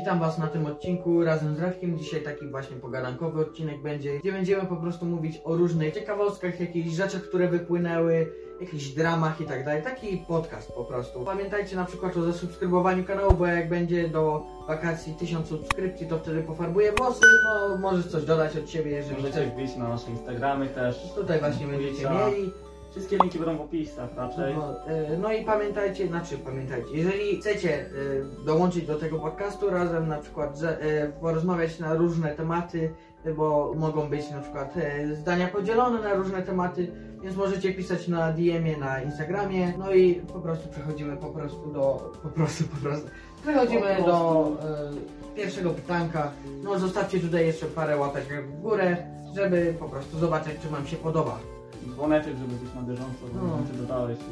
Witam Was na tym odcinku razem z Radkiem. Dzisiaj taki właśnie pogadankowy odcinek będzie, gdzie będziemy po prostu mówić o różnych ciekawostkach, jakichś rzeczach, które wypłynęły, jakichś dramach i tak dalej. Taki podcast po prostu. Pamiętajcie na przykład o zasubskrybowaniu kanału, bo jak będzie do wakacji 1000 subskrypcji, to wtedy pofarbuję włosy. No, możesz coś dodać od siebie, jeżeli Możecie wbić na nasze Instagramy też. Tutaj właśnie będziecie mieli. Wszystkie linki będą w opisach raczej. No, e, no i pamiętajcie, znaczy pamiętajcie, jeżeli chcecie e, dołączyć do tego podcastu razem na przykład e, porozmawiać na różne tematy, bo mogą być na przykład zdania podzielone na różne tematy, więc możecie pisać na DM-ie na Instagramie, no i po prostu przechodzimy po prostu do, po prostu, po prostu, przechodzimy Po do prostu. e, pierwszego pytanka, no zostawcie tutaj jeszcze parę łapek w górę, żeby po prostu zobaczyć, czy wam się podoba. Dzwoneczek, żeby być na bieżąco, No. ty dodałeś i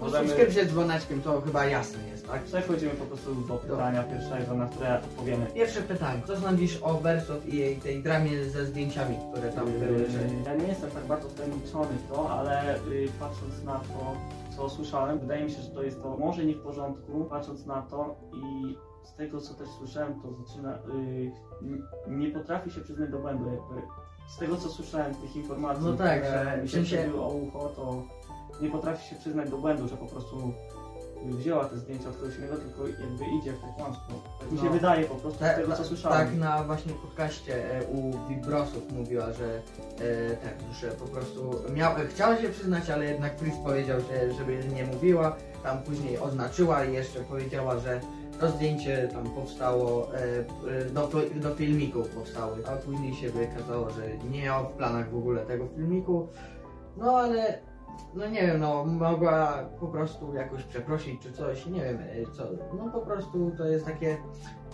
No, możemy... subskrypcja z dzwoneczkiem to chyba jasne jest, tak? Przechodzimy po prostu do pytania pierwszego, na które odpowiemy. Pierwsze pytanie. Co sądzisz o Wersow i jej tej dramie ze zdjęciami, które tam były? Yy, Ja nie jestem tak bardzo wtajemniczony w to, ale yy, patrząc na to, co słyszałem, wydaje mi się, że to jest to może nie w porządku, patrząc na to i z tego, co też słyszałem, to zaczyna, yy, nie potrafi się przyznać do błędu, jakby z tego, co słyszałem, z tych informacji, No tak, które że mi się przebiły o ucho, to nie potrafi się przyznać do błędu, że po prostu wzięła te zdjęcia od kogoś innego, tylko jakby idzie w te kłamstwo. Tak mi się No. wydaje po prostu z Tak, tego, co tak, słyszałem. tak na właśnie podcaście e, u Vibrosów mówiła, że e, tak, że po prostu miał, chciała się przyznać, ale jednak Fritz powiedział, że żeby nie mówiła, tam później oznaczyła i jeszcze powiedziała, że to zdjęcie tam powstało, e, e, do, do filmiku powstały, a później się wykazało, że nie miała w planach w ogóle tego filmiku, no ale no nie wiem, no mogła po prostu jakoś przeprosić czy coś, nie wiem e, co, no po prostu to jest takie,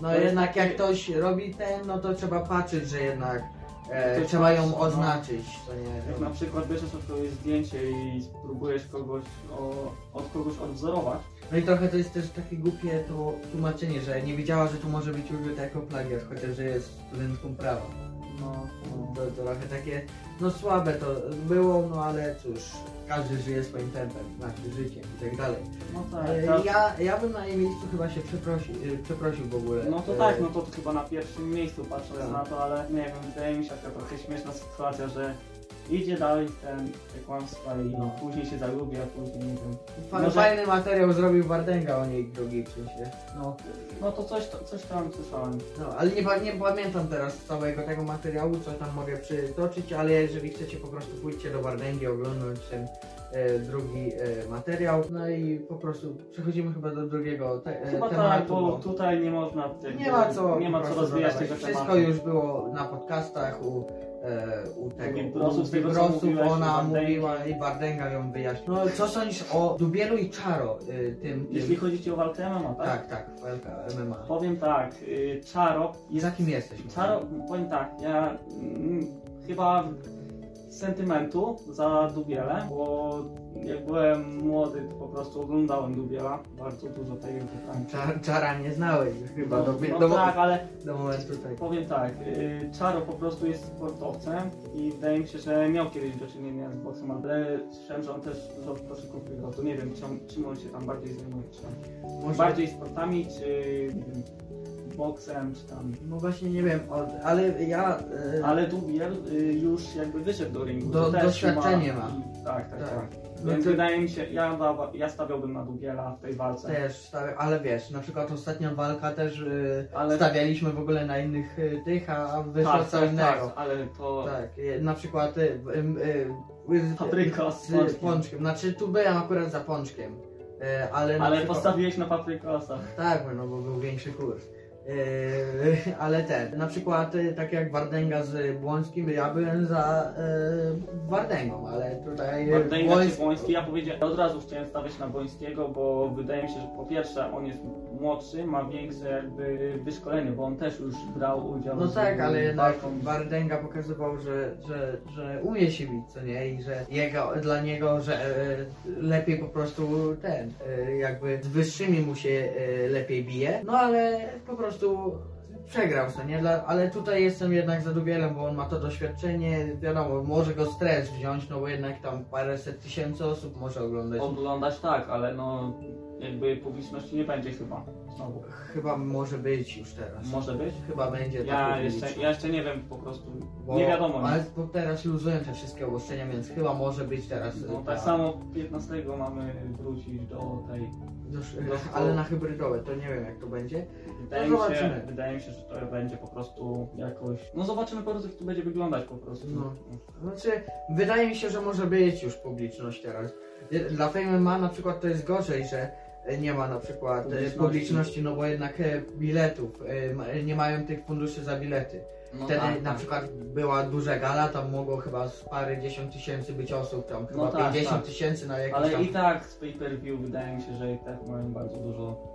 no To jednak takie- jak ktoś robi ten, no to trzeba patrzeć, że jednak e, trzeba ją no. oznaczyć, to nie, Jak na przykład bierzesz od kogoś zdjęcie i spróbujesz kogoś o, od kogoś odwzorować, no i trochę to jest też takie głupie to tłumaczenie, że nie wiedziała, że to może być użyte jako plagiat, chociaż że jest studentką prawa. no, no. To, to trochę takie, no słabe to było, no ale cóż, każdy żyje swoim tempem, znaczy życiem i tak dalej. no tak, E, tak. Ja, ja bym na jej miejscu chyba się przeprosił, e, przeprosił w ogóle. No to E, tak, no to chyba na pierwszym miejscu patrząc Tak. na to, ale nie wiem, wydaje mi się taka trochę śmieszna sytuacja, że idzie dalej w ten, te kłamstwa i No. później się zalubi, a później nie wiem. Fa- Może- Fajny materiał zrobił Wardęga o niej drugi w sensie. No, No to coś, coś tam słyszałem. no ale nie, pa- nie pamiętam teraz całego tego materiału, co tam mogę przytoczyć, ale jeżeli chcecie po prostu pójdźcie do Wardęgi oglądać ten e, drugi e, materiał. No i po prostu przechodzimy chyba do drugiego te, e, Chyba tak, tematu. bo bo tutaj nie można jakby, nie ma co, nie ma po co prostu rozwijać dodawać. tego Wszystko tematu. już było na podcastach u, u tego Wibrosów, u z tego, co ona mówiła i Wardęga ją wyjaśnił. No co sądzisz o Dubielu i Czaro y, tym, Jeśli tym chodzi ci o walkę MMA, tak? Tak, tak, walka MMA. Powiem tak, y, Czaro I za kim jesteś? Czaro, powiem tak, ja mm, chyba sentymentu za Dubielę, bo jak byłem młody, to po prostu oglądałem Dubiela, bardzo dużo tej tańca. Czar, czara nie znałeś chyba. No, do, no do, tak, ale do momentu tutaj. powiem tak, y, Czaro po prostu jest sportowcem i wydaje mi się, że miał kiedyś do czynienia z boksem, ale słyszałem, że on też dużo koszyków wygrał, to nie wiem, czym, czym on się tam bardziej zajmuje, czy Może, bardziej sportami, czy nie wiem, boksem, czy tam No właśnie nie wiem, o, ale ja... y, Ale Dubiel y, już jakby wyszedł do ringu. Do- to też doświadczenie ma. i- Tak, tak, Tak. tak. No Więc to- wydaje mi się, ja, dawa- ja stawiałbym na Dubiela w tej walce. Też, ale wiesz, na przykład ostatnia walka też y, Ale- stawialiśmy w ogóle na innych y, tych, a wyszło tak, co tak, innego. tak, ale to Tak, y, na przykład y, y, y, Papryka z z pączkiem. pączkiem. Znaczy tu byłem akurat za pączkiem. Y, ale na ale przykład, postawiłeś na paprykosa. Tak, no bo był większy kurs. Yy, ale ten, na przykład y, tak jak Wardęga z Błońskim, ja byłem za yy, Wardęgą, ale tutaj Wardęga czy Błoński- Błoński, ja powiedziałem, od razu chciałem stawiać na Błońskiego, bo wydaje mi się, że po pierwsze on jest młodszy, ma większe jakby wyszkolenie, bo on też już brał udział No tak, ale jednak. Wardęga pokazywał, że, że, że umie się bić, co nie? I że jego, dla niego, że e, lepiej po prostu ten, e, jakby z wyższymi mu się e, lepiej bije. No ale po prostu przegrał, co nie? Dla, ale tutaj jestem jednak za Dubielem, bo on ma to doświadczenie, wiadomo, może go stres wziąć, no bo jednak tam paręset tysięcy osób może oglądać. Oglądać tak, ale no jakby publiczności nie będzie chyba. Znowu. Chyba może być już teraz. Może być? Chyba będzie Ja tak jeszcze, ja jeszcze nie wiem po prostu. Bo- nie wiadomo Ale bo teraz luzują te wszystkie obostrzenia, więc chyba może być teraz. No, tak ta- samo 15 mamy wrócić do tej. Do szkoły. ale na hybrydowe to nie wiem jak to będzie. Wydaje, No mi się, wydaje mi się, że to będzie po prostu jakoś. No zobaczymy po prostu jak to będzie wyglądać po prostu. No. Znaczy, wydaje mi się, że może być już publiczność teraz. Dla Fame ma na przykład to jest gorzej, że nie ma na przykład publiczności, Publiczności. publiczności no bo jednak y, biletów, ma- nie mają tych funduszy za bilety. No Wtedy tak, na tak. przykład była duża gala, tam mogło chyba z parę dziesiąt tysięcy być osób, tam chyba No tak, 50 tak. tysięcy na jakieś Ale tam... i tak z pay per view wydaje mi się, że i tak mają bardzo dużo.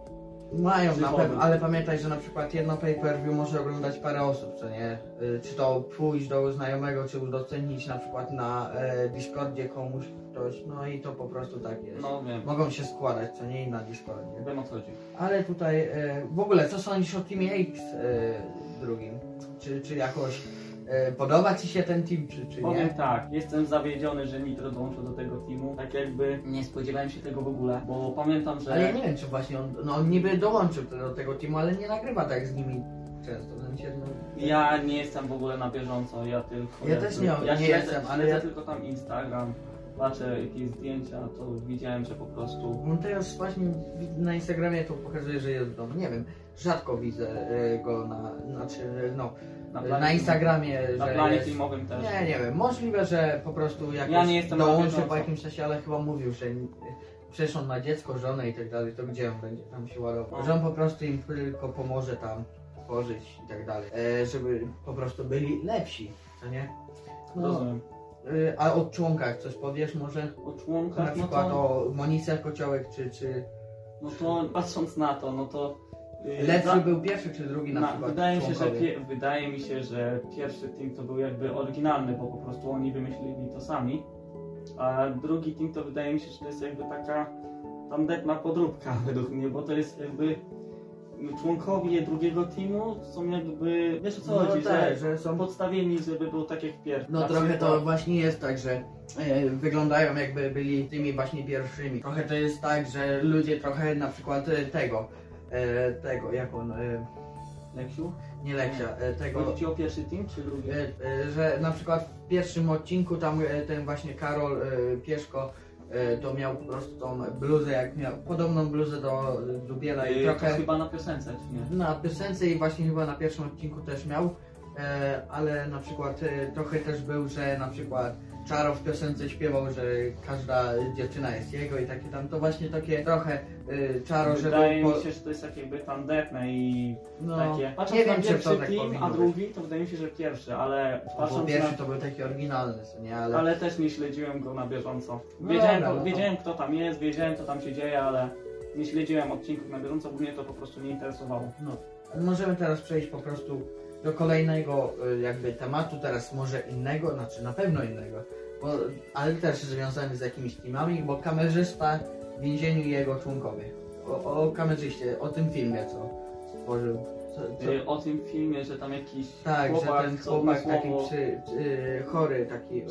Mają na pewno, ale pamiętaj, że na przykład jedno pay-per-view może oglądać parę osób, co nie? Y, Czy to pójść do znajomego, czy udostępnić na przykład na e, Discordzie komuś ktoś, no i to po prostu tak jest. No wiem, Mogą się składać, co nie i na Discordzie. wiem o co chodzi. Ale tutaj e, w ogóle, co sądzisz o Teamie X e, drugim? Czy, czy jakoś podoba Ci się ten team, czy, czy Powiem nie? tak, jestem zawiedziony, że Nitro dołączył do tego teamu. Tak jakby nie spodziewałem się tego w ogóle, bo pamiętam, że. Ale ja nie wiem, czy właśnie on, no on niby dołączył do tego teamu, ale nie nagrywa tak z nimi często. w sensie, no, Ja nie jestem w ogóle na bieżąco, ja tylko. Ja też nie- ja nie śledzę, jestem, ale ja- tylko tam Instagram, patrzę jakieś zdjęcia, to widziałem, że po prostu. On teraz właśnie na Instagramie to pokazuje, że jest w domu. Nie wiem, rzadko widzę e, go na, znaczy, no, Na na, planie, Instagramie, na że planie jest, filmowym też. Nie, nie wiem, możliwe, że po prostu jakoś Ja nie jestem na dołączy bieżąco. po jakimś czasie, ale chyba mówił, że przecież on ma dziecko, żonę i tak dalej, to gdzie on będzie tam się ładował? No. Że on po prostu im tylko pomoże tam tworzyć i tak dalej, e, żeby po prostu byli lepsi, co nie? No, Rozumiem. e, a o członkach coś powiesz może? O Na członkach, no przykład to, o Monice Kociołek, czy, czy no to patrząc na to, no to. Yy, lepszy za- był pierwszy czy drugi na, na, przykład wydaje, mi się, że wydaje mi się, że pierwszy team to był jakby oryginalny, bo po prostu oni wymyślili to sami. A drugi team to wydaje mi się, że to jest jakby taka tandetna podróbka według mnie, bo to jest jakby członkowie drugiego teamu są jakby, wiesz o co no chodzi, tak, że że są podstawieni, żeby był tak jak pierwszy. No Na trochę to właśnie jest tak, że e, wyglądają jakby byli tymi właśnie pierwszymi. Trochę to jest tak, że ludzie trochę na przykład tego, e, tego, jak on, e, Leksiu? nie Leksia, e, tego, Chodzi ci o pierwszy team czy drugi? e, e, że na przykład w pierwszym odcinku tam e, ten właśnie Karol e, Pieszko e, to miał po prostu tą bluzę, jak miał podobną bluzę do Dubiela i Yy, trochę... To chyba na piosence, czy nie? Na piosence i właśnie chyba na pierwszym odcinku też miał, e, ale na przykład e, trochę też był, że na przykład Czaro w piosence śpiewał, że każda dziewczyna jest jego i takie tam, to właśnie takie trochę e, Czaro, żeby... Wydaje po- mi się, że to jest tak jakby tandetne i no, takie. Patrząc nie wiem, czy pierwszy to tak powinno a być. drugi, to wydaje mi się, że pierwszy, ale Bo patrząc pierwszy na... to był taki oryginalny, co nie, ale... Ale też nie śledziłem go na bieżąco. No Wiedziałem, dobra, no to- wiedziałem kto tam jest, wiedziałem co tam się dzieje, ale nie śledziłem odcinków na bieżąco, bo mnie to po prostu nie interesowało. No. Możemy teraz przejść po prostu do kolejnego y, jakby tematu, teraz może innego, znaczy na pewno innego, bo, ale też związany z jakimiś teamami, bo kamerzysta w więzieniu i jego członkowie. O, o kamerzyście, o tym filmie, co stworzył. Co, co, Y, O tym filmie, że tam jakiś tak, że chłopak, ten co chłopak taki umysłowo- przy, y, chory, taki...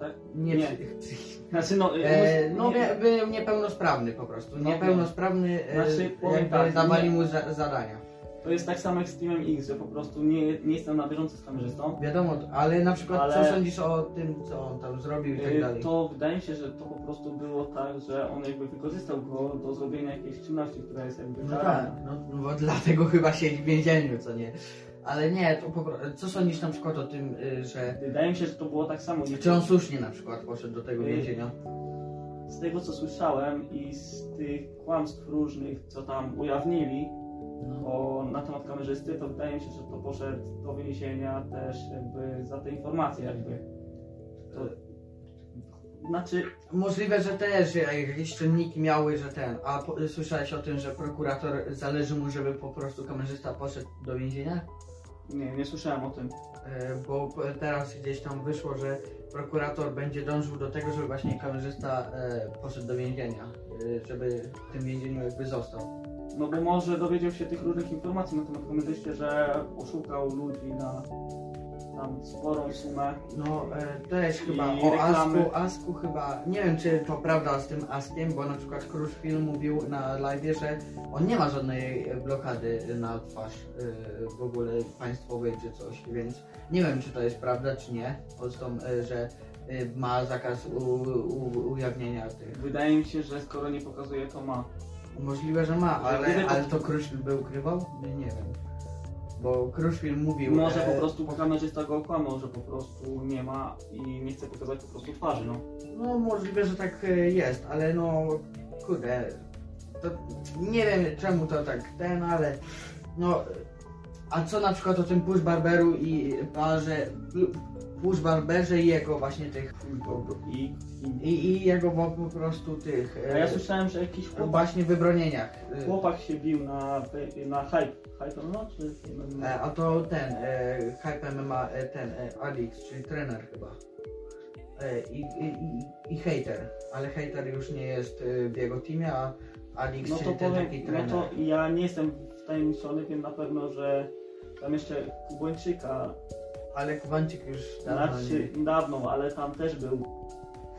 tak? nie, nie. Psy, Znaczy no, e, no nie- był niepełnosprawny po prostu, No, niepełnosprawny, e, Znaczy, powiem jakby tak, dawali nie- mu za, zadania. To jest tak samo jak z Teamem X, że po prostu nie, nie jestem na bieżąco z kamerzystą. Wiadomo, ale na przykład Ale- co sądzisz o tym, co on tam zrobił i tak Y, dalej? To wydaje mi się, że to po prostu było tak, że on jakby wykorzystał go do zrobienia jakiejś czynności, która jest jakby No tak, no, no bo dlatego chyba siedzi w więzieniu, co nie? Ale nie, to po prostu, co sądzisz na przykład o tym, y, że... Wydaje mi się, że to było tak samo. Czy on słusznie na przykład poszedł do tego Y, więzienia? Z tego co słyszałem i z tych kłamstw różnych, co tam ujawnili No. o, na temat kamerzysty, to wydaje mi się, że to poszedł do więzienia też jakby za te informacje jakby. To, znaczy, Możliwe, że też jakieś czynniki miały, że ten... A po, słyszałeś o tym, że prokurator zależy mu, żeby po prostu kamerzysta poszedł do więzienia? nie, nie słyszałem o tym. E, Bo teraz gdzieś tam wyszło, że prokurator będzie dążył do tego, żeby właśnie kamerzysta e, poszedł do więzienia, e, żeby w tym więzieniu jakby został. No bo może dowiedział się tych różnych informacji na temat kamerzysty, że oszukał ludzi na tam sporą sumę. No e, też chyba I o reklamy. Asku, Asku chyba, nie wiem czy to prawda z tym Askiem, bo na przykład Kruszwil mówił na live, że on nie ma żadnej blokady na twarz e, w ogóle państwowej czy coś, więc nie wiem czy to jest prawda czy nie, o tą, e, że e, ma zakaz u, u, ujawnienia tych. Wydaje mi się, że skoro nie pokazuje, to ma. Możliwe, że ma, ale, Gdyby to- ale to Kruszwil by ukrywał? Nie, nie wiem. Bo Kruszwil mówił... Może e, po prostu kamerzysta go okłamał, że po prostu nie ma i nie chce pokazać po prostu twarzy, no. No możliwe, że tak e, jest, ale no kurde, to nie wiem czemu to tak ten, ale no a co na przykład o tym Push Barberu i barze, Push Barberze i jego właśnie tych I, i, i, jego po, prostu tych a ja słyszałem, że jakiś e, chłopak, właśnie wybronieniach. e, chłopak się bił na, na hype. Hype, no? Czy E, a to ten, e, Hype MMA, e, ten, e, Alix, czyli trener chyba. E, i, i, i, I hater, ale hater już nie jest e, w jego teamie, a Alix, No to czyli ten powiem, taki no trener. to ja nie jestem wtajemniczony, wiem na pewno, że tam jeszcze Kubończyka, Ale Kubańczyk już dawno znaczy nie... dawno, ale tam też był.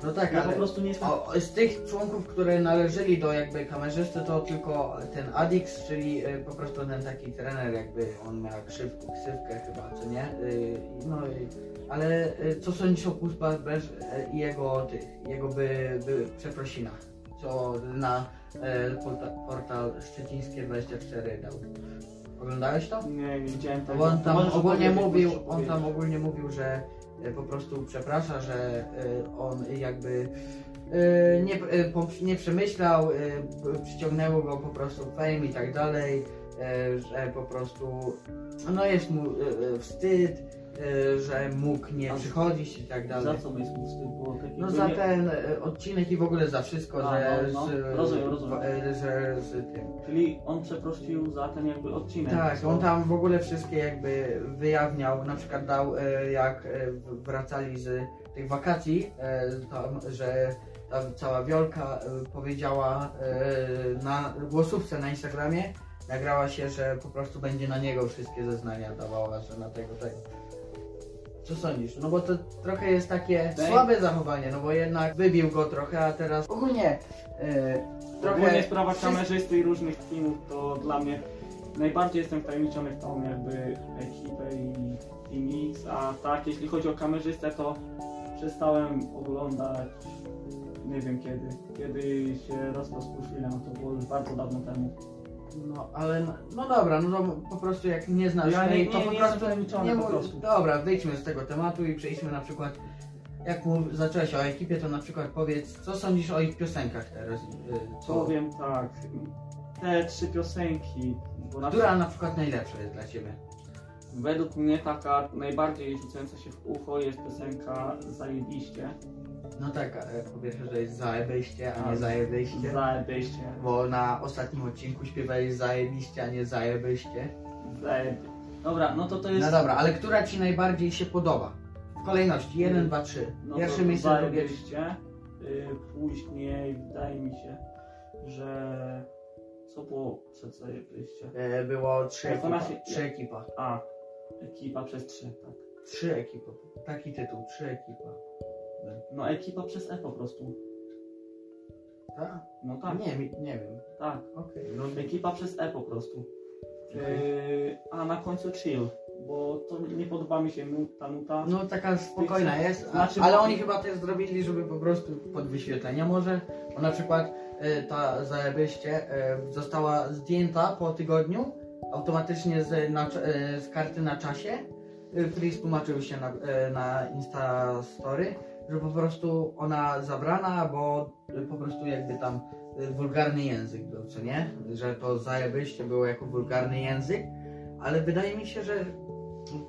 No tak, Ja po ale prostu nie jestem... o, z tych członków, które należeli do jakby kamerzysty, to tylko ten Adix, czyli e, po prostu ten taki trener, jakby on miał krzywkę, ksywkę chyba, co nie? Y, No i, ale y, co sądzisz o Push Barberze i jego tych, jego by, by przeprosinach, co na e, porta, portal szczecińskie 24 dał? Oglądałeś to? Nie, nie widziałem tego. bo on tam możesz ogólnie mówił, możesz on tam ogólnie mówił, że e, po prostu przeprasza, że e, on jakby e, nie, e, po- nie przemyślał, e, przyciągnęło go po prostu fame i tak dalej, e, że po prostu no jest mu e, e, wstyd, że mógł nie przychodzić i tak dalej. Za co jest mu? Było taki No za ten e, odcinek i w ogóle za wszystko, A, że no, no. z, Rozumiem, rozumiem. e, że z tym. Czyli on przeprosił za ten jakby odcinek. Tak, on tam w ogóle wszystkie jakby wyjawniał, na przykład dał jak wracali z tych wakacji, tam, że ta cała Wiolka powiedziała na głosówce na Instagramie, nagrała się, że po prostu będzie na niego wszystkie zeznania dawała, że na tego tego. Co sądzisz? No bo to trochę jest takie Daj. słabe zachowanie, no bo jednak wybił go trochę, a teraz ogólnie Ogólnie trochę... sprawa wszyscy- kamerzysty i różnych filmów to dla mnie najbardziej jestem wtajemniczony w tą jakby ekipę i Team X, a tak jeśli chodzi o kamerzystę to przestałem oglądać nie wiem kiedy. Kiedy się rozstał z Puszwilem, to było już bardzo dawno temu. No, ale no, no dobra, no to po prostu jak nie znasz Ja nie- tej, nie- to nie po jestem prostu wtajemniczony po mów- prostu. Dobra, wyjdźmy z tego tematu i przejdźmy na przykład, jak mów, zacząłeś o ekipie, to na przykład powiedz, co sądzisz o ich piosenkach teraz? y, Co, Powiem tak, te trzy piosenki, która na przykład najlepsza jest dla Ciebie? Według mnie taka najbardziej rzucająca się w ucho jest piosenka Zajebiście. No tak, e, po pierwsze, że jest zajebiście, a nie zajebiście. Zajebiście. Bo na ostatnim odcinku śpiewali zajebiście, a nie zajebiście. Zajeb... Dobra, no to to jest... No dobra, ale która Ci najbardziej się podoba? W kolejności, jeden, dwa, trzy. no Pierwsze to miejsce, drugie, Zajebiście. Y, później wydaje mi się, że... Co było przed Zajebiście? E, Było trzy ekipa. się- Trzy ekipa. A, ekipa przez trzy, tak. Trzy ekipa. Taki tytuł, trzy ekipa. No ekipa przez E po prostu. Tak? No tak, Nie, mi- nie wiem. tak. Okej. No, Ekipa przez E po prostu. Okej. Y, a na końcu chill, bo to nie podoba mi się nu- ta nuta. no taka spokojna jest, a, Znaczy, ale oni chyba też zrobili, żeby po prostu pod wyświetlenia może, bo na przykład e, ta zajebyście e, została zdjęta po tygodniu automatycznie z, na, e, z karty na czasie. E, Freeze tłumaczył się na, e, na Insta Story, że po prostu ona zabrana, bo e, po prostu jakby tam e, wulgarny język był, co nie? Że to zajebyście było jako wulgarny język, ale wydaje mi się, że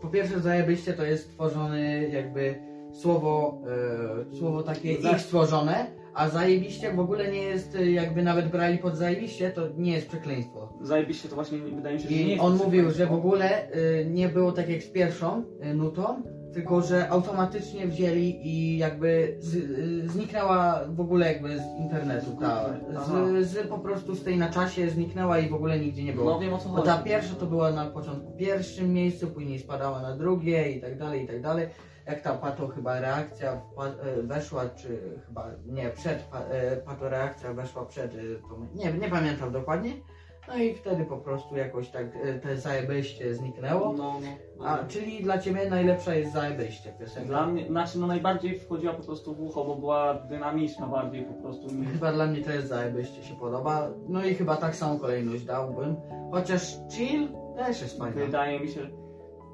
po pierwsze zajebyście to jest stworzony jakby słowo, e, słowo takie Za- ich stworzone, a zajebiście w ogóle nie jest e, jakby nawet brali pod zajebiście, to nie jest przekleństwo. Zajebiście to właśnie wydaje mi się, że nie I jest on to mówił, że w ogóle y, nie było tak jak z pierwszą y, nutą, tylko że automatycznie wzięli i jakby z, y, zniknęła w ogóle jakby z internetu ta, Aha. z, z po prostu z tej na czasie zniknęła i w ogóle nigdzie nie było. No wiem o co Bo chodzi. ta pierwsza to była na początku pierwszym miejscu, później spadała na drugie i tak dalej, i tak dalej. Jak ta pato chyba reakcja wpa- e, weszła, czy chyba nie, przed pa- e, pato reakcja weszła przed e, tą, nie, nie pamiętam dokładnie. No i wtedy po prostu jakoś tak e, te zajebyście zniknęło. No, no. A, czyli dla ciebie najlepsza jest zajebyście piosenka? Dla mnie, znaczy no najbardziej wchodziła po prostu w ucho, bo była dynamiczna bardziej po prostu. Chyba dla mnie też zajebyście się podoba. No i chyba tak samą kolejność dałbym. Chociaż chill też jest fajna. Wydaje mi się,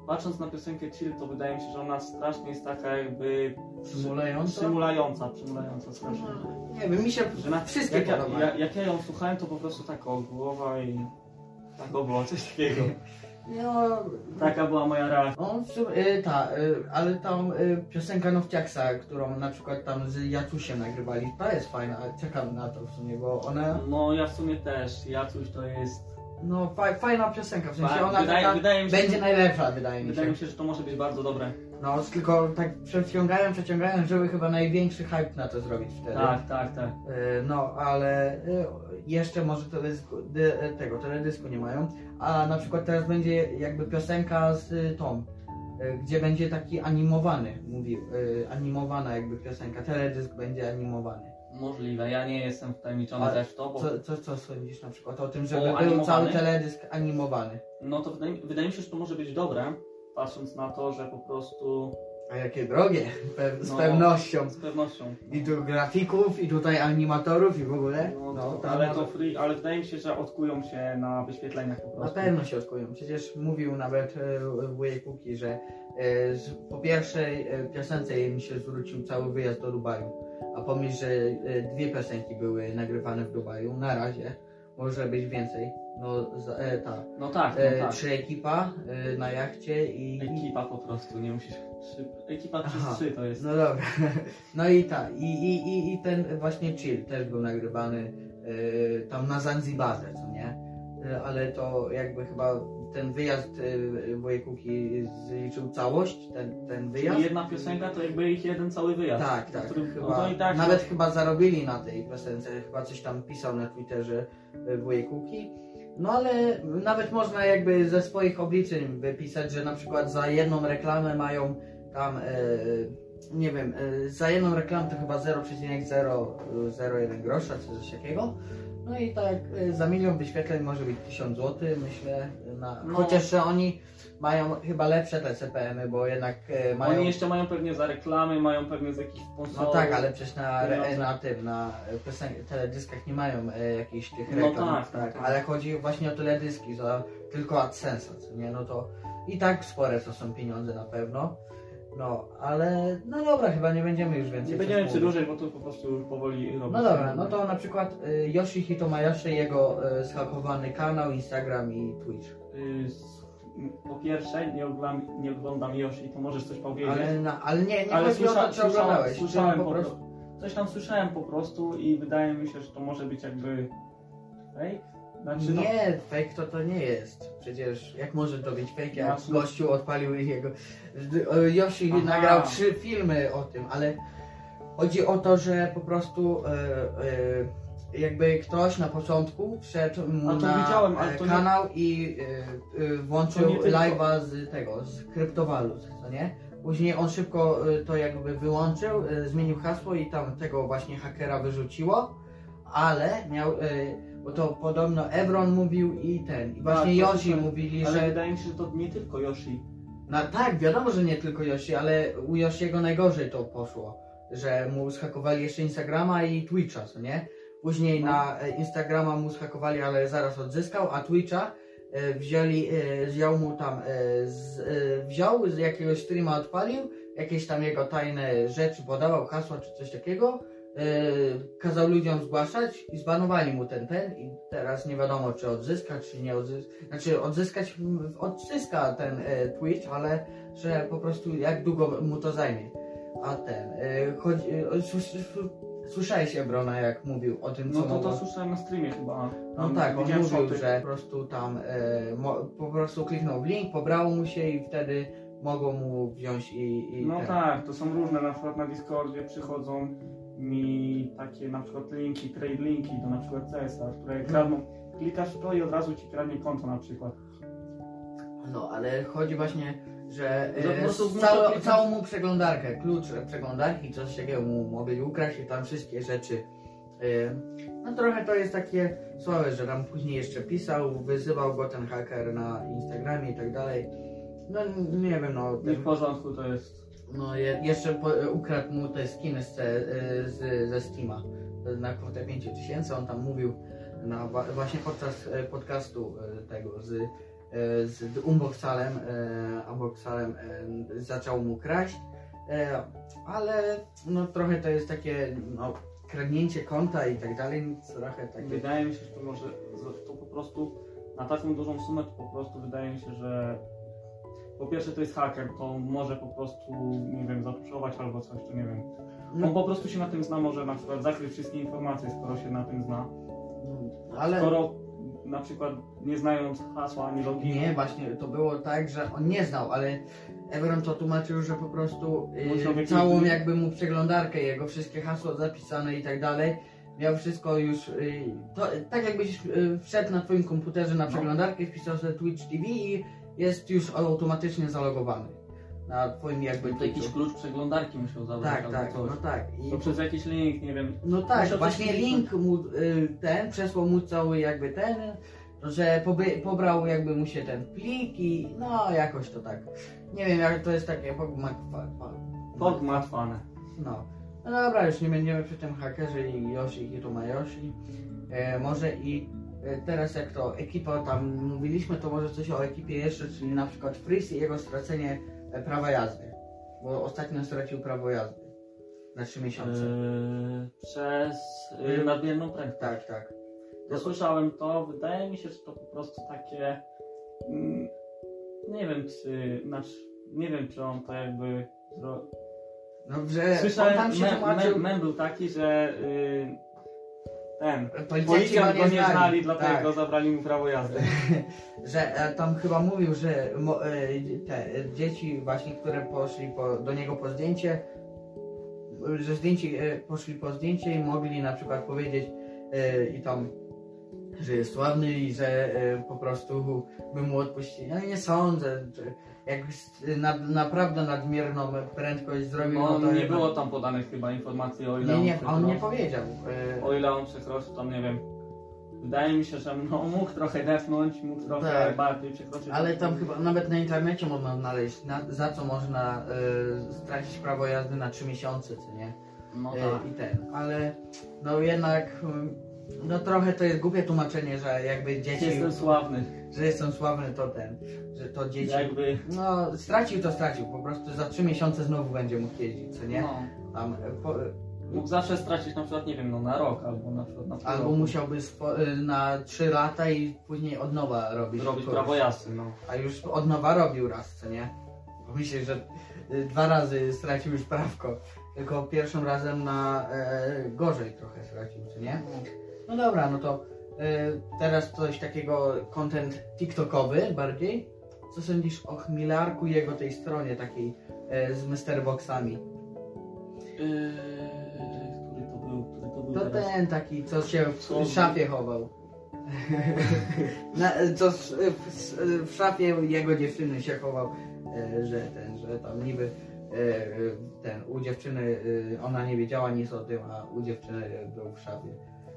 patrząc na piosenkę Chill, to wydaje mi się, że ona strasznie jest taka jakby Przymulająca? przymulająca, przymulająca strasznie. No, Nie wiem, mi się Że na, wszystkie jak, ja, podobają. ja, jak ja ją słuchałem, to po prostu tak o głowa i tak o było, coś takiego. No, Taka była moja reakcja. no w sumie, y, ta, y, ale tam y, piosenka Nowciaksa, którą na przykład tam z Jacusiem nagrywali, to jest fajna, czekam na to w sumie, bo ona, No ja w sumie też, Jacuś to jest... no fa, fajna piosenka, w sensie Fa- ona wydaje- taka wydaje mi się, będzie że- najlepsza, wydaje mi Wydaje się. mi się, że to może być bardzo dobre. No, tylko tak przeciągają, przeciągają, żeby chyba największy hype na to zrobić wtedy. Tak, tak, tak. Y, No, ale y, jeszcze może teledysku, dy, y, tego teledysku nie mają, a na przykład teraz będzie jakby piosenka z y, gdzie będzie taki animowany, mówił, y, animowana jakby piosenka, teledysk będzie animowany. Możliwe, ja nie jestem wtajemniczony A też w to, bo... Co, co, co sądzisz na przykład o tym, żeby był animowany? cały teledysk animowany? No to wydaje, wydaje mi się, że to może być dobre, patrząc na to, że po prostu A jakie drogie, Pe- z No. pewnością. z pewnością. I tu grafików, i tutaj animatorów, i w ogóle. No, No, to, ale to free, ale wydaje mi się, że odkują się na wyświetleniach po Na prostu. pewno się odkują. Przecież mówił nawet e, wujek Kuki, że e, z, po pierwszej e, piosence im się zwrócił cały wyjazd do Dubaju. A pomyśl, że e, dwie piosenki były nagrywane w Dubaju. Na razie. Może być więcej. No za, e, ta. No tak, E, no tak. Trzy ekipa e, na jachcie i... Ekipa po prostu, nie musisz... Trzy, ekipa przez Aha. trzy to jest. No dobra. No i ta. I, i, i, i ten właśnie chill też był nagrywany e, tam na Zanzibarze, co nie? E, ale to jakby chyba ten wyjazd Wojekuki zliczył całość, ten, ten wyjazd. Czyli jedna piosenka to jakby ich jeden cały wyjazd. Tak, tak. No Chyba, i tak nawet chyba zarobili na tej piosence, chyba coś tam pisał na Twitterze Wojekuki. No ale nawet można jakby ze swoich obliczeń wypisać, że na przykład za jedną reklamę mają tam, e, nie wiem, e, za jedną reklamę to chyba 0,001 grosza czy coś takiego. No i tak e, za milion wyświetleń może być 1000 zł, myślę. Na, No. Chociaż oni mają chyba lepsze te CPM-y, bo jednak e, mają... Oni jeszcze mają pewnie za reklamy, mają pewnie z jakichś sponsorów. No tak, ale przecież na, re, na tym, na piosen- teledyskach nie mają e, jakichś tych No reklam. tak, tak, tak. Ale chodzi właśnie o teledyski, za tylko AdSense'a, co nie? No to i tak spore to są pieniądze na pewno. No, ale no dobra, chyba nie będziemy już więcej Nie będziemy mówić. przedłużać, bo to po prostu już powoli robi No dobra, no to na przykład y, Yoshi Hitomayoshi, jego y, zhakowany kanał, Instagram i Twitch. Y, s- Po pierwsze, nie oglądam, nie oglądam Yoshi, to możesz coś powiedzieć. Ale, na, ale nie, nie Ale chodzi o to, czy słyszałem- oglądałeś. słyszałem czy po prostu. Coś tam słyszałem po prostu i wydaje mi się, że to może być jakby fake. Znaczy, no, Nie, fake to to nie jest. Przecież jak może to być fake, jak Znaczy- gościu odpalił jego... Yoshi Aha. nagrał trzy filmy o tym, ale chodzi o to, że po prostu e, e, jakby ktoś na początku wszedł to na e, to nie- kanał i e, e, włączył live'a z tego, z kryptowalut, co nie? Później on szybko e, to jakby wyłączył, zmienił hasło i tam tego właśnie hakera wyrzuciło, ale miał, bo to podobno Evron mówił i ten, i właśnie Tak, Yoshi mówili, ale że wydaje mi się, że to nie tylko Yoshi. no tak, wiadomo, że nie tylko Yoshi, ale u Yoshiego najgorzej to poszło. Że mu zhakowali jeszcze Instagrama i Twitcha, co nie? Później No. na e, Instagrama mu zhakowali, ale zaraz odzyskał, a Twitcha e, wzięli, e, wziął mu tam, z, wziął z jakiegoś streama odpalił, jakieś tam jego tajne rzeczy podawał, hasła czy coś takiego, kazał ludziom zgłaszać i zbanowali mu ten, ten i teraz nie wiadomo czy odzyska, czy nie odzyska, znaczy odzyskać, odzyska ten e, Twitch, ale że po prostu jak długo mu to zajmie. A ten, e, chodzi, e, słys- słys- słyszałeś Ebrona jak mówił o tym, co No to mogło- to słyszałem na streamie chyba. no tak, on mówił, że po prostu tam e, mo, po prostu kliknął w link, pobrało mu się i wtedy mogą mu wziąć i... i No ten. tak, to są różne, na przykład na Discordzie przychodzą mi takie na przykład linki, trade linki do na przykład CS-a, które kradną, klikasz w to i od razu ci kradnie konto na przykład. No, ale chodzi właśnie, że po e, całą, całą mu przeglądarkę, klucz przeglądarki, coś takiego mu mogli ukraść i tam wszystkie rzeczy. e, No trochę to jest takie słabe, że tam później jeszcze pisał, wyzywał go ten haker na Instagramie i tak dalej. No nie wiem, no, Nie w porządku to jest. No je, jeszcze po, ukradł mu te skiny z, z, ze Steama na kwotę 5000, on tam mówił na, właśnie podczas e, podcastu e, tego z, e, z Unboxalem, Unboxalem zaczął mu kraść, ale no trochę to jest takie no, kradnięcie konta i tak dalej, trochę takie... Wydaje mi się, że to może że to po prostu na taką dużą sumę to po prostu wydaje mi się, że po pierwsze to jest haker, to może po prostu, nie wiem, zatuszować albo coś, czy nie wiem. No, On po prostu się na tym zna, może na przykład zakryć wszystkie informacje, skoro się na tym zna. ale... Skoro na przykład nie znając hasła ani loginu, Nie, właśnie to było tak, że on nie znał, ale Everon to tłumaczył, że po prostu y, mieć całą jakby mu przeglądarkę, jego wszystkie hasła zapisane i tak dalej, miał wszystko już, y, to, tak jakbyś y, wszedł na twoim komputerze na No. przeglądarkę, wpisał sobie Twitch TV i jest już automatycznie zalogowany na twoim jakby to jakiś klucz przeglądarki musiał zabrać Tak, albo tak, coś. no tak. I To przez jakiś link, nie wiem. no tak, Musiał właśnie coś link mu y, ten, przesłał mu cały jakby ten, że poby, pobrał jakby mu się ten plik i no jakoś to tak. Nie wiem jak to jest takie pogmatwane. Pogmatwane. No. No dobra, już nie będziemy przy tym hakerze i Yoshi Hitomayoshi. E, może i teraz jak to ekipa tam mówiliśmy, to może coś o ekipie jeszcze, czyli na przykład Freeze i jego stracenie e, prawa jazdy. Bo ostatnio stracił prawo jazdy. Na 3 miesiące. Yy, przez yy, nadmierną prędkość. Tak, tak. Ja słyszałem to, wydaje mi się, że to po prostu takie. Mm, nie wiem czy. Znaczy, nie wiem czy on to jakby. Zro... No, że Słyszałem, on tam się mem, mem, mem był taki, że. Yy, ten. Policjant go nie znali, tak. dlatego zabrali mu prawo jazdy. że e, tam chyba mówił, że mo, e, te e, dzieci właśnie, które poszli po, do niego po zdjęcie, że zdjęci e, poszli po zdjęcie i mogli na przykład powiedzieć e, i tam, że jest sławny i że e, po prostu by mu odpuścili. Ja nie sądzę, że jak s- nad, naprawdę nadmierną prędkość zrobił, No, to nie jednak- było tam podanych chyba informacji o ile Nie, nie, on on nie przekroczył. powiedział. e, O ile on przekroczył, tam nie wiem. Wydaje mi się, że no, mógł trochę defnąć, mógł trochę Tak. bardziej przekroczyć. Ale tam chyba nawet na internecie można znaleźć, na, za co można y, stracić prawo jazdy na 3 miesiące, co nie? No tak. I ten, ale no jednak, mm, no trochę to jest głupie tłumaczenie, że jakby dzieci, Jestem sławny. że są sławne to ten, że to dzieci, Jakby. no stracił to stracił, po prostu za 3 miesiące znowu będzie mógł jeździć, co nie? No, Tam, y, po, mógł zawsze stracić na przykład, nie wiem, no na rok albo na przykład na albo roku. musiałby y, na 3 lata i później od nowa robić. zrobić kurs. prawo jazdy, no. A już od nowa robił raz, co nie? Myślę, że dwa razy stracił już prawko. Tylko pierwszym razem na e, gorzej trochę stracił, co nie? No dobra, no to e, teraz coś takiego content TikTokowy bardziej. Co sądzisz o Chmilarku i jego tej stronie takiej e, z Mysterboxami? Yy, który to był, który to był To teraz? ten taki, co się w szafie chował. Na, co w, w, w szafie jego dziewczyny się chował, e, że ten, że tam niby e, e, ten, u dziewczyny e, ona nie wiedziała nic o tym, a u dziewczyny był w szafie.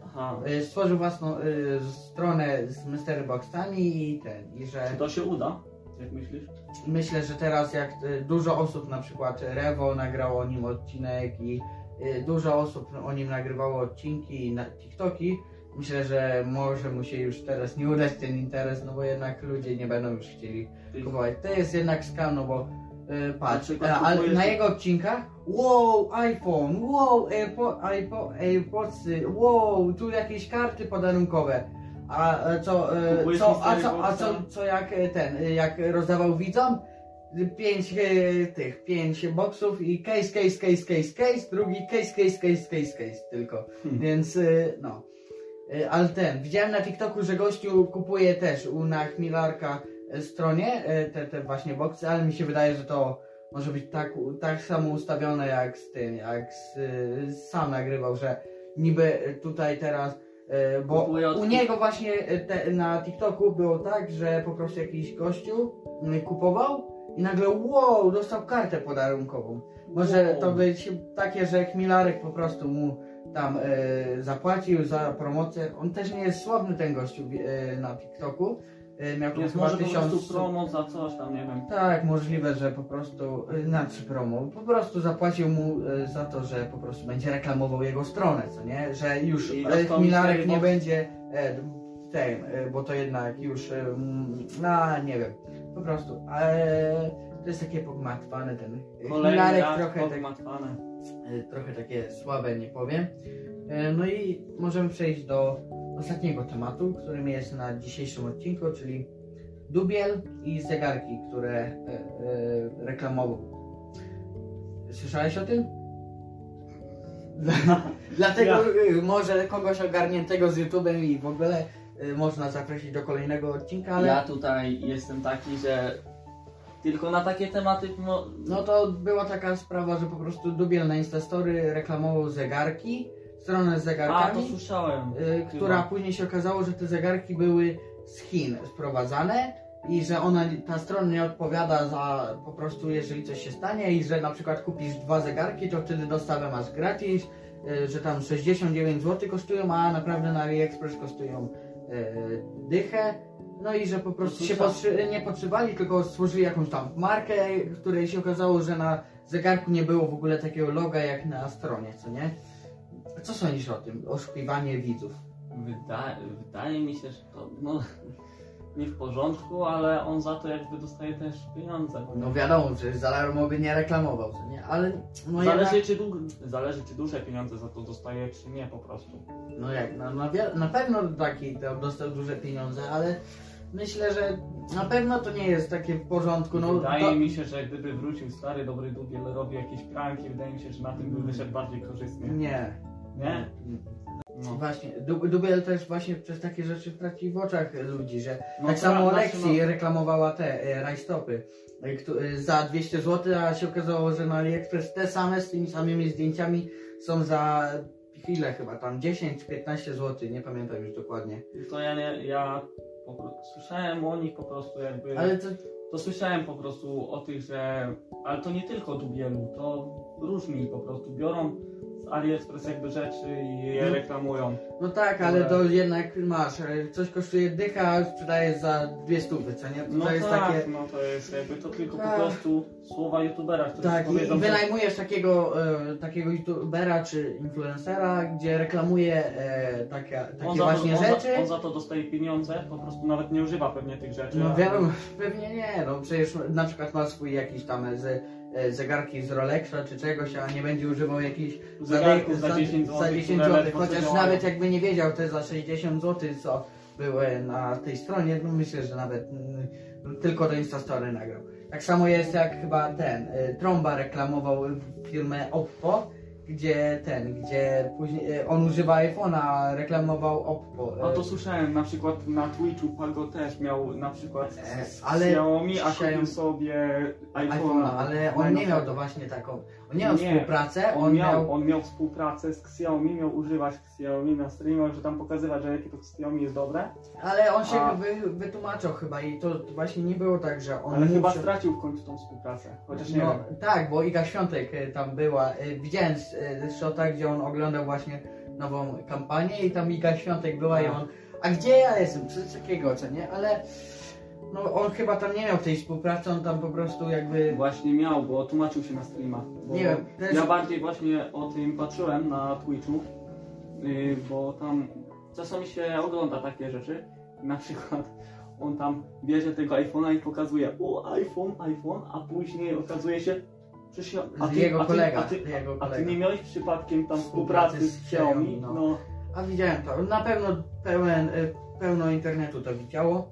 Aha. E, Stworzył własną e, stronę z mystery boxami i ten, i że Czy to się uda? Jak myślisz? myślę, że teraz jak e, dużo osób, na przykład Rewo nagrało o nim odcinek i e, dużo osób o nim nagrywało odcinki na TikToki, myślę, że może mu się już teraz nie udać ten interes, no bo jednak ludzie nie będą już chcieli kupować. To jest jednak skam, no bo patrz, Na ale kupujesz- na jego odcinkach wow, iPhone, wow, AirPo, iPo, AirPodsy, wow, tu jakieś karty podarunkowe. A e, co, e, Kupujesz co, a co, a co, co jak e, ten, jak rozdawał widzom? Pięć tych, pięć boxów i case, case, case, case, case, drugi case, case, case, case, case tylko. Hmm. Więc no. Ale ten, widziałem na TikToku, że gościu kupuje też u na Chmilarka e, stronie, e, te, te właśnie boksy, ale mi się wydaje, że to może być tak, tak samo ustawione jak z tym, jak z, sam nagrywał, że niby tutaj teraz, e, bo u niego właśnie e, te, na TikToku było tak, że po prostu jakiś gościu mm, kupował i nagle wow, dostał kartę podarunkową. Może Wow. to być takie, że Chmielarek po prostu mu tam zapłacił za promocję. On też nie jest sławny ten gościu na TikToku. E, miał Jest chyba może po tysiąc... prostu promo za coś tam, nie wiem. Tak, możliwe, że po prostu, y, znaczy promo, po prostu zapłacił mu y, za to, że po prostu będzie reklamował jego stronę, co nie? Że już cztery nie będzie e, ten, e, bo to jednak już, no nie wiem, po prostu, ale to jest takie pogmatwane ten raz trochę, tak, pogmatwane. e, trochę takie słabe, nie powiem. No i możemy przejść do ostatniego tematu, którym jest na dzisiejszym odcinku, czyli dubiel i zegarki, które e, e, reklamował. Słyszałeś o tym? Dlatego Ja. e, może kogoś ogarniętego z YouTube'em i w ogóle e, można zaprosić do kolejnego odcinka, ale Ja tutaj jestem taki, że tylko na takie tematy, no, no to była taka sprawa, że po prostu dubiel na Instastory reklamował zegarki, stronę z a zegarkami. to słyszałem. y, która później się okazało, że te zegarki były z Chin sprowadzane i że ona, ta strona nie odpowiada za po prostu jeżeli coś się stanie i że na przykład kupisz dwa zegarki, to wtedy dostawę masz gratis, y, że tam 69 zł kosztują, a naprawdę na AliExpress kosztują y, dychę. No i że po prostu się podszy- nie podszywali, tylko stworzyli jakąś tam markę, której się okazało, że na zegarku nie było w ogóle takiego loga jak na stronie, co nie? Co sądzisz o tym? Oszukiwanie widzów. Wydaje, wydaje mi się, że to no, nie w porządku, ale on za to jakby dostaje też pieniądze. No wiadomo, że za darmo by nie reklamował, co nie? Ale no zależy, jednak, czy du- zależy czy duże pieniądze za to dostaje, czy nie po prostu. no jak, no, na, na pewno taki dostał duże pieniądze, ale myślę, że na pewno to nie jest takie w porządku. No, wydaje to, mi się, że gdyby wrócił stary, dobry dubiel, robił jakieś pranki, wydaje mi się, że na tym by wyszedł bardziej korzystnie. Nie. Nie? No. Właśnie, Du- Dubiel też właśnie przez takie rzeczy traci w oczach ludzi, że No tak to samo Lexi reklamowała te e, rajstopy e, e, za 200 zł, a się okazało, że na AliExpress te same z tymi samymi zdjęciami są za chwilę chyba, tam 10 czy 15 zł, nie pamiętam już dokładnie. To ja nie, ja słyszałem o nich po prostu jakby, Ale to to słyszałem po prostu o tych, że, ale to nie tylko dubielu, to różni po prostu biorą AliExpress jakby rzeczy i je No. reklamują. No tak, ale to jednak masz, e, coś kosztuje dycha, a sprzedajesz za dwie stówy, co nie? To, No to jest tak, takie... no to jest jakby to tylko po Tak. prostu słowa youtubera, którzy Tak, powiedzą, i wynajmujesz takiego, e, takiego youtubera czy influencera, gdzie reklamuje e, takie, takie on właśnie to, on, rzeczy. za, on za to dostaje pieniądze, po prostu nawet nie używa pewnie tych rzeczy. No a- wiadomo, pewnie nie, no przecież na przykład ma swój jakiś tam z, e, zegarki z Rolexa czy czegoś, a nie będzie używał jakichś Zegarków za 10 zł, za 10 które zł, chociaż nawet jakby nie wiedział te za 60 zł, co były na tej stronie, no myślę, że nawet mm, tylko do Instastory nagrał. Tak samo jest jak chyba ten, y, Tromba reklamował firmę Oppo, gdzie ten, gdzie później y, on używa iPhone'a, a reklamował Oppo. A y, to słyszałem, na przykład na Twitchu Pago też miał na przykład z, E, z ale Xiaomi, a kupił sobie iPhone'a, iPhone'a. ale on nie miał to właśnie taką, on nie miał współpracę, On, on miał, miał, on miał współpracę z Xiaomi, miał używać Xiaomi na streamach, że tam pokazywać, że jakie to Xiaomi jest dobre, ale on się A- wy, wytłumaczył chyba i to właśnie nie było tak, że on ale chyba musiał- stracił w końcu tą współpracę, chociaż nie no, wiem. Tak, bo Iga Świątek e, tam była. e, Widziałem z, z shota, gdzie on oglądał właśnie nową kampanię i tam Iga Świątek była i A. on. A gdzie ja jestem? Coś takiego, co nie? Ale no on chyba tam nie miał tej współpracy, on tam po prostu jakby. Właśnie miał, bo tłumaczył się na streamach. Nie wiem, też- Ja bardziej właśnie o tym patrzyłem na Twitchu, yy, bo tam czasami się ogląda takie rzeczy. Na przykład on tam bierze tego iPhone'a i pokazuje o iPhone, iPhone, a później okazuje się, przecież ja- a ty, jego a ty, kolega, a ty, jego a ty kolega. nie miałeś przypadkiem tam współpracy z Xiaomi? No. No, A widziałem to. Na pewno pełen, e, pełno internetu to widziało.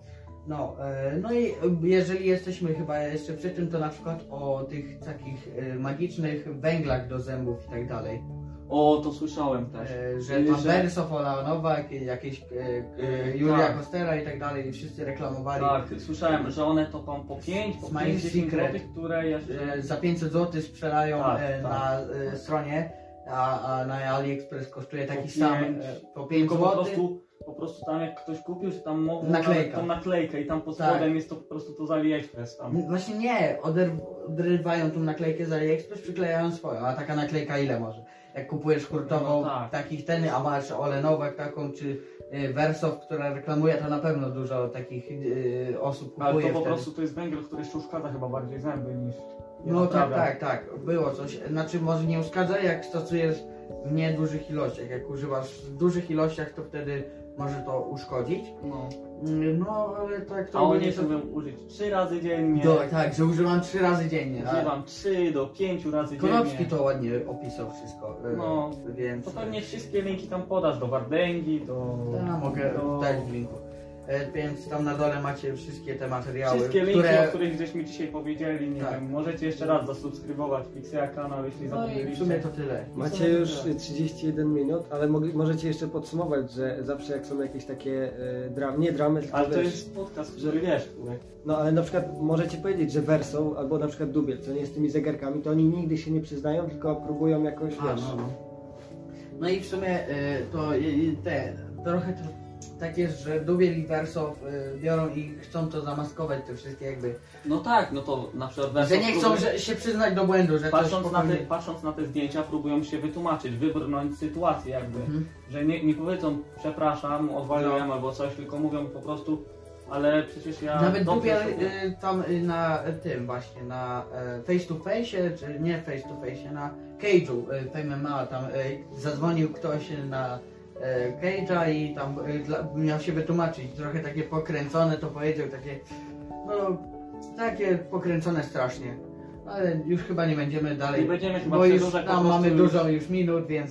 No, e, no i jeżeli jesteśmy chyba jeszcze przy tym, to na przykład o tych takich e, magicznych węglach do zębów i tak dalej. O, to słyszałem też. E, że tam że- Wersow, Ola Nowak, jakieś e, Y, Julia tak. Kostera i tak dalej, wszyscy reklamowali. Tak, słyszałem, że one to tam po 5, po Smile 5, 10 Secret. złotych, które jeszcze... Za 500 zł sprzedają Tak, tak. na stronie, a, a na AliExpress kosztuje taki Po sam pięć. e, po 5 Tylko po zł. prostu, po prostu tam jak ktoś kupił, że tam mogą Naklejka. tą naklejkę i tam pod Tak. spodem jest to po prostu to z AliExpress tam. Właśnie nie, oderw- odrywają tą naklejkę z AliExpress, przyklejają swoją, a taka naklejka ile może? Jak kupujesz hurtową No tak. takich ten, a masz Ole Nowak taką, czy y, Wersow, która reklamuje, to na pewno dużo takich y, osób kupuje Ale to po wtedy. prostu to jest węgiel, który jeszcze uszkadza chyba bardziej zęby niż... nie No tak, naprawia. tak, tak, było coś. Znaczy może nie uszkadza, jak stosujesz w niedużych ilościach. Jak używasz w dużych ilościach, to wtedy może to uszkodzić. No. Mm, No, ale tak to A oni to mówią użyć 3 razy dziennie. Do, tak, że używam trzy razy dziennie. Używam 3 do 5 razy Konopski dziennie. to ładnie opisał wszystko. y, No, więc. To pewnie wszystkie linki tam podasz do Wardęgi, do... Ja mogę do... dać w linku. E, Więc tam na dole macie wszystkie te materiały, Wszystkie linki, które. o których żeśmy dzisiaj powiedzieli, nie Tak. wiem, możecie jeszcze raz zasubskrybować Pixea kanał, jeśli No i w zapomnieliście. sumie to tyle. Macie już 31 minut, ale możecie jeszcze podsumować, że zawsze jak są jakieś takie e, dram, nie dramy, tylko Ale to wiesz, jest podcast, który wiesz, który... no ale na przykład możecie powiedzieć, że Verso albo na przykład Dubiel, co nie z tymi zegarkami, to oni nigdy się nie przyznają, tylko próbują jakoś, A, wiesz, no, no. no i w sumie y, to te, trochę to tak jest, że Dubiel i Wersow y, biorą i chcą to zamaskować, te wszystkie jakby. No tak, no to na przykład... Że nie chcą że, się przyznać do błędu, że Patrząc na, te, patrząc na te zdjęcia, próbują się wytłumaczyć, wybrnąć z sytuacji jakby. Mhm. Że nie, nie powiedzą przepraszam, odwaliłem No. albo coś, tylko mówią po prostu, ale przecież ja Nawet sobie- y, tam y, na y, tym właśnie, na e, face to face, czy nie face to face, na Cage'u y, Fame MMA, tam y, zadzwonił ktoś na Cage'a i tam dla, miał się wytłumaczyć, trochę takie pokręcone to powiedział, takie no takie pokręcone strasznie. Ale już chyba nie będziemy dalej, Nie będziemy chyba bo już tam mamy już- dużo już minut, więc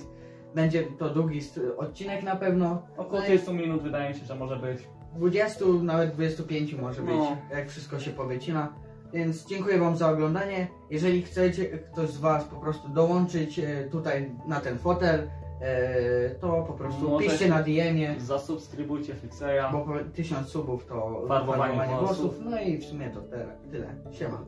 będzie to długi odcinek na pewno. Około No i- 30 minut wydaje mi się, że może być. 20, nawet 25 może być, No. jak wszystko się powycina. Więc dziękuję Wam za oglądanie. Jeżeli chcecie ktoś z Was po prostu dołączyć e, tutaj na ten fotel, e, to po prostu Możecie- piszcie na DM-ie, Zasubskrybujcie Fixeya. bo po 1000 subów to Farbowanie farbowanie włosów. No i w sumie to tyle. Siema.